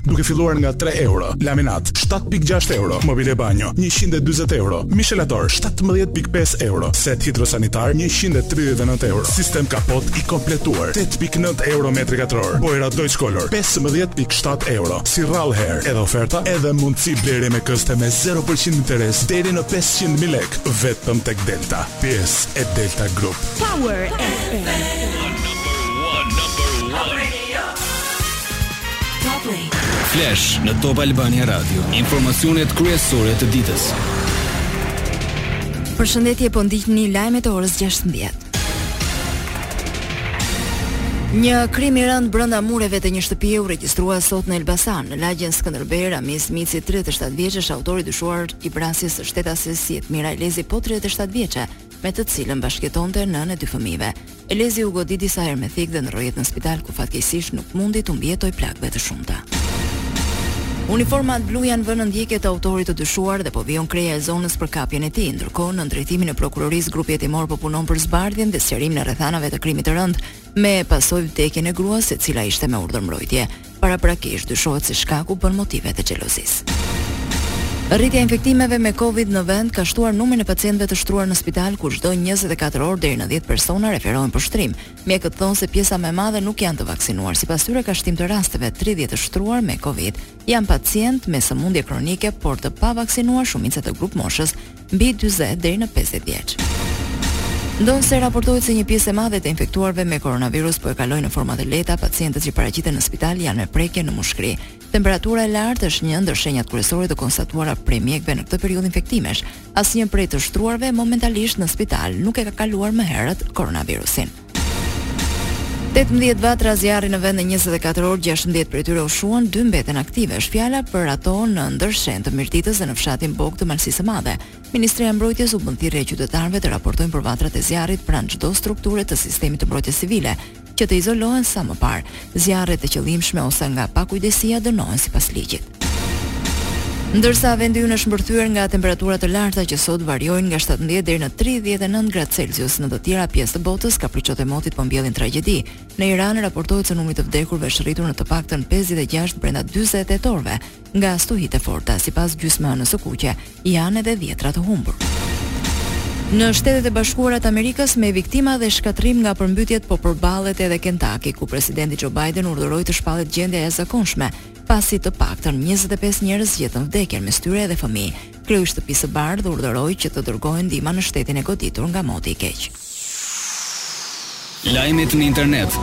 Duke filluar nga tre euro, laminat, shtatë pikë gjashtë euro, mobile banjo, njëqind e dyzet euro, mishelator, shtatëmbëdhjetë pikë pesë euro, set hidrosanitar, njëqind e tridhjetë e nëntë euro, sistem kapotë i kompletuar, tetë pikë nëntë euro metri katror, bojëra Deutsch Color, pesëmbëdhjetë pikë shtatë euro. Si rrallë herë, edhe oferta, edhe mundësi blerje me këste me zero për qind interes deri në pesëqind mijë lekë, vetëm tek Delta, pjesë e Delta Group. Power FM. Flash në Top Albania Radio. Informacionet kryesore të ditës. Përshëndetje, po ndiqni lajmet e orës 16. Një krim i rëndë brenda mureve të një shtëpie u regjistrua sot në Elbasan, në lagjen Skënderbej, Ramiz Mici, 37 vjeçësh, autor i dyshuar i vrasjes së shtetases Zjetmira Elezi, po 37 vjeçe, me të cilën bashkëjetonte nënë e dy fëmijëve. Elezi u godit disa herë me thikë dhe ndërroi jetë në spital ku fatkeqësisht nuk mundi t'u mbijetojë plagëve të shumta. Uniformat blu janë vënë në ndjekje të autorit të dyshuar dhe po vijon krehja e zonës për kapjen e tij. Ndërkohë, nën drejtimin e prokurorisë, grupi hetimor po punon për zbardhjen dhe sqarimin e rrethanave të krimit të rëndë, me pasojë vdekjen e gruas, e cila ishte me urdhër mbrojtje. Paraprakisht dyshohet se shkak u bënë motive të xhelozisë. Rritja e infektimeve me Covid në vend ka shtuar numrin e pacientëve të shtruar në spital ku çdo 24 orë deri në 10 persona referohen për shtrim. Mjekët thonë se pjesa më e madhe nuk janë të vaksinuar. Sipas tyre ka shtim të rasteve, 30 të shtruar me Covid janë pacientë me sëmundje kronike, por të pavaksinuar shumica të grupmoshës. mbi 40 deri në 50 vjeç. Ndonëse raportohet se një pjesë e madhe e të infektuarve me koronavirus po e kalojnë në forma të lehta, pacientët që paraqiten në spital janë me prekje në mushkëri. Temperatura e lartë është një ndër shenjat kryesore të konstatuara prej mjekëve në këtë periudhë infektimesh. Asnjë prej të shtruarve momentalisht në spital nuk e ka kaluar më herët koronavirusin. Tetëmbëdhjetë vatra zjarri në vend në njëzet e katër orë, gjashtëmbëdhjetë prej tyre u shuan, dy mbeten aktive. Është fjala për ato në Ndërshenë të Mirditës dhe në fshatin Bogë të Malësisë së Madhe. Ministria e Mbrojtjes u bën thirrje qytetarëve të raportojnë për vatrat e zjarrit pranë çdo strukture të sistemit të mbrojtjes civile, që të izolohen sa më parë. Zjarret e qëllimshme ose nga pakujdesia dënohen sipas ligjit. Ndërsa vendi ynë është mbërthyer nga temperatura të larta që sot variojnë nga 17 deri në 39 gradë Celsius, në të tjera pjesë të botës kapriçot e motit po mbjellin tragjedi. Në Iran raportohet se numri i të vdekurve është rritur në të paktën 56 brenda 48 orëve, nga stuhitë e forta, sipas Gjysmëhënës së Kuqe, janë edhe dhjetra të humbur. Në Shtetet e Bashkuara të Amerikës me viktima dhe shkatërrim nga përmbytjet po përballet edhe Kentucky, ku presidenti Joe Biden urdhëroi të shpallet gjendja e jashtëzakonshme, pasi të paktën 25 njerëz gjetën vdekjen, mes tyre edhe fëmijë. Kreu i Shtëpisë së Bardhë urdhëroi që të dërgohen ndihma në shtetin e goditur nga moti i keq. Lajmet në internet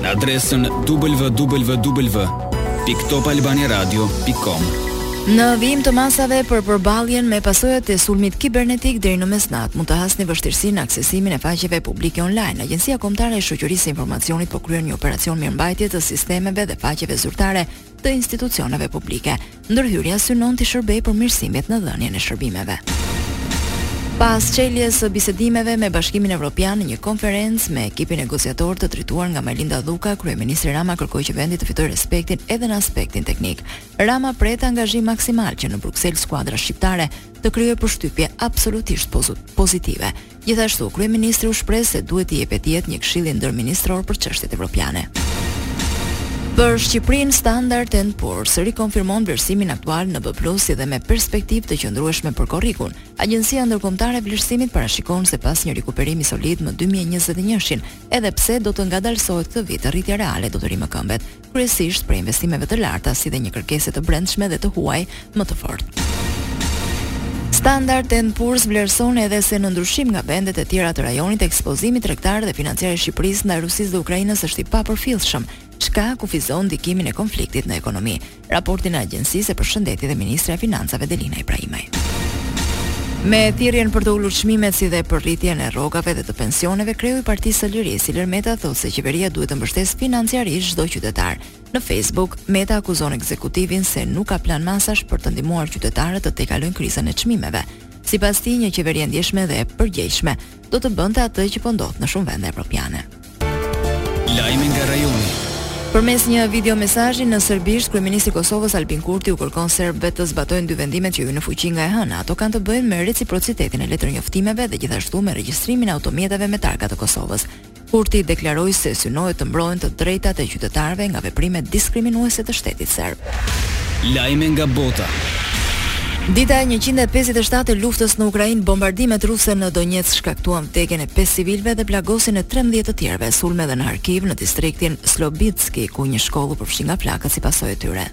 në adresën www.topalbaniaradio.com. Në vijim të masave për përballjen me pasojat e sulmit kibernetik deri në mesnatë, mund të hasni vështirësi në aksesimin e faqeve publike online. Agjencia Kombëtare e Shoqërisë së Informacionit po kryen një operacion mirëmbajtje të sistemeve dhe faqeve zyrtare të institucioneve publike. Ndërhyrja synon t'i shërbejë përmirësimit në dhënien e shërbimeve. Pas çeljes së bisedimeve me Bashkimin Evropian në një konferencë me ekipin negociator të drejtuar nga Majlinda Dhuka, kryeministri Rama kërkoi që vendi të fitojë respektin edhe në aspektin teknik. Rama pret angazhim maksimal që në Bruksel skuadra shqiptare të krijojë përshtypje absolutisht pozitive. Gjithashtu, kryeministri u shpreh se duhet t'i jepet jetë një këshilli ndërministror për çështjet evropiane. Për Shqipërinë, Standard and Poor's rikonfirmon vlerësimin aktual në B+ si dhe me perspektivë të qëndrueshme për korrikun. Agjencia Ndërkombëtare e Vlerësimit parashikon se pas një rikuperimi solid më dy mijë e njëzet e njëshin, edhe pse do të ngadalësohet këtë vit, rritja reale do të rimëkëmbet. kryesisht prej investimeve të larta si dhe një kërkese të brendshme dhe të huaj më të fortë. Standard and Poor's vlerëson edhe se në ndryshim nga vendet e tjera të rajonit, ekspozimi tregtar dhe financiar i Shqipërisë ndaj Rusisë dhe Ukrainës është i papërfillshëm, çka kufizon ndikimin e konfliktit në ekonomi. Raportin e Agjencisë e përshëndeti dhe ministrja e Financave Delina Ibrahimaj. Me thirrjen për të ulur çmimet si dhe për rritjen e rrogave dhe të pensioneve, kreu i Partisë së Lirisë, Ilir Meta thotë se qeveria duhet të mbështesë financiarisht çdo qytetar. Në Facebook, Meta akuzon ekzekutivin se nuk ka plan masash për të ndihmuar qytetarët të tejkalojnë krizën e çmimeve. Sipas tij, një qeveri e ndjeshme dhe e përgjegjshme do të bënte atë që po ndodh në shumë vende evropiane. Lajme nga rajoni. Përmes një video mesazhi në serbisht, kryeministri i Kosovës Albin Kurti u kërkon serbëve të zbatojnë dy vendimet që hyjnë në fuqi nga e hëna. Ato kanë të bëjnë me reciprocitetin e letërnjoftimeve dhe gjithashtu me regjistrimin e automjeteve me targa të Kosovës. Kurti deklaroi se synohet të mbrohen të drejtat e qytetarëve nga veprimet diskriminuese të shtetit serb. Lajme nga bota. Dita e njëqind e pesëdhjetë e shtatë e luftës në Ukrainë, bombardimet ruse në Donjeck shkaktuan vdekjen e pesë civilëve dhe plagosjen e trembëdhjetë të tjerëve, sulme edhe në Harkiv, në distriktin Slobidski, ku një shkollë u përfshi nga flakët si pasojë e tyre.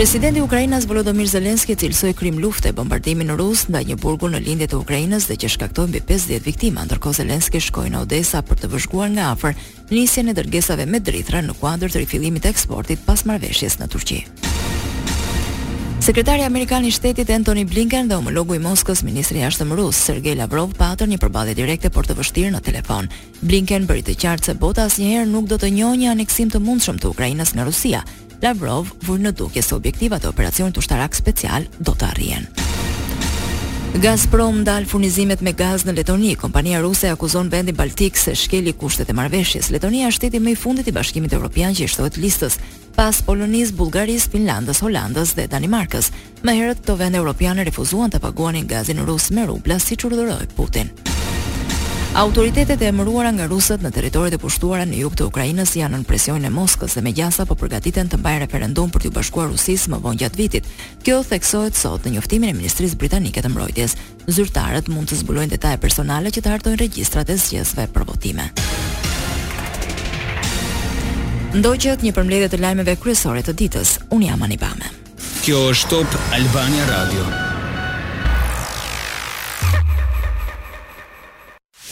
Presidenti ukrainas Volodymyr Zelensky cilësoi krim lufte bombardimin rus ndaj një burgu në lindje të Ukrainës dhe që shkaktoi mbi pesëdhjetë viktima. Ndërkohë Zelensky shkoi në Odesa për të vëzhguar nga afër nisjen e dërgesave me drithëra në kuadër të rifillimit të eksportit pas marrëveshjes në Turqi. Sekretari amerikan i Shtetit Antony Blinken dhe homologu i Moskës, ministri i Jashtëm rus Sergei Lavrov patën një përballje direkte por të vështirë në telefon. Blinken bëri të qartë se bota asnjëherë nuk do të njohë një aneksim të mundshëm të Ukrainës nga Rusia, Lavrov vuri në dukje se objektivat e operacionit ushtarak special do të arrihen. Gazprom ndal furnizimet me gaz në Letoni. Kompania ruse akuzon vendin baltik se shkeli kushtet e marrëveshjes. Letonia është shteti më i fundit i Bashkimit Europian që i shtohet listës, pas Polonisë, Bullgarisë, Finlandës, Holandës dhe Danimarkës. Më herët këto vende europiane refuzuan të paguanin gazin rus me rubla siç urdhëroi Putin. Autoritetet e emëruara nga rusët në territoret e pushtuara në jug të Ukrainës janë nën presionin e Moskës dhe me gjasa po përgatiten të mbajnë referendum për t'iu bashkuar Rusisë më vonë gjatë vitit. Kjo theksohet sot në njoftimin e Ministrisë Britanike të Mbrojtjes. Zyrtarët mund të zbulojnë detaje personale që të hartojnë regjistrat e zgjedhësve për votime. Ndoqët një përmbledhje të lajmeve kryesore të ditës. Unë jam Ani Bame. Kjo është Top Albania Radio.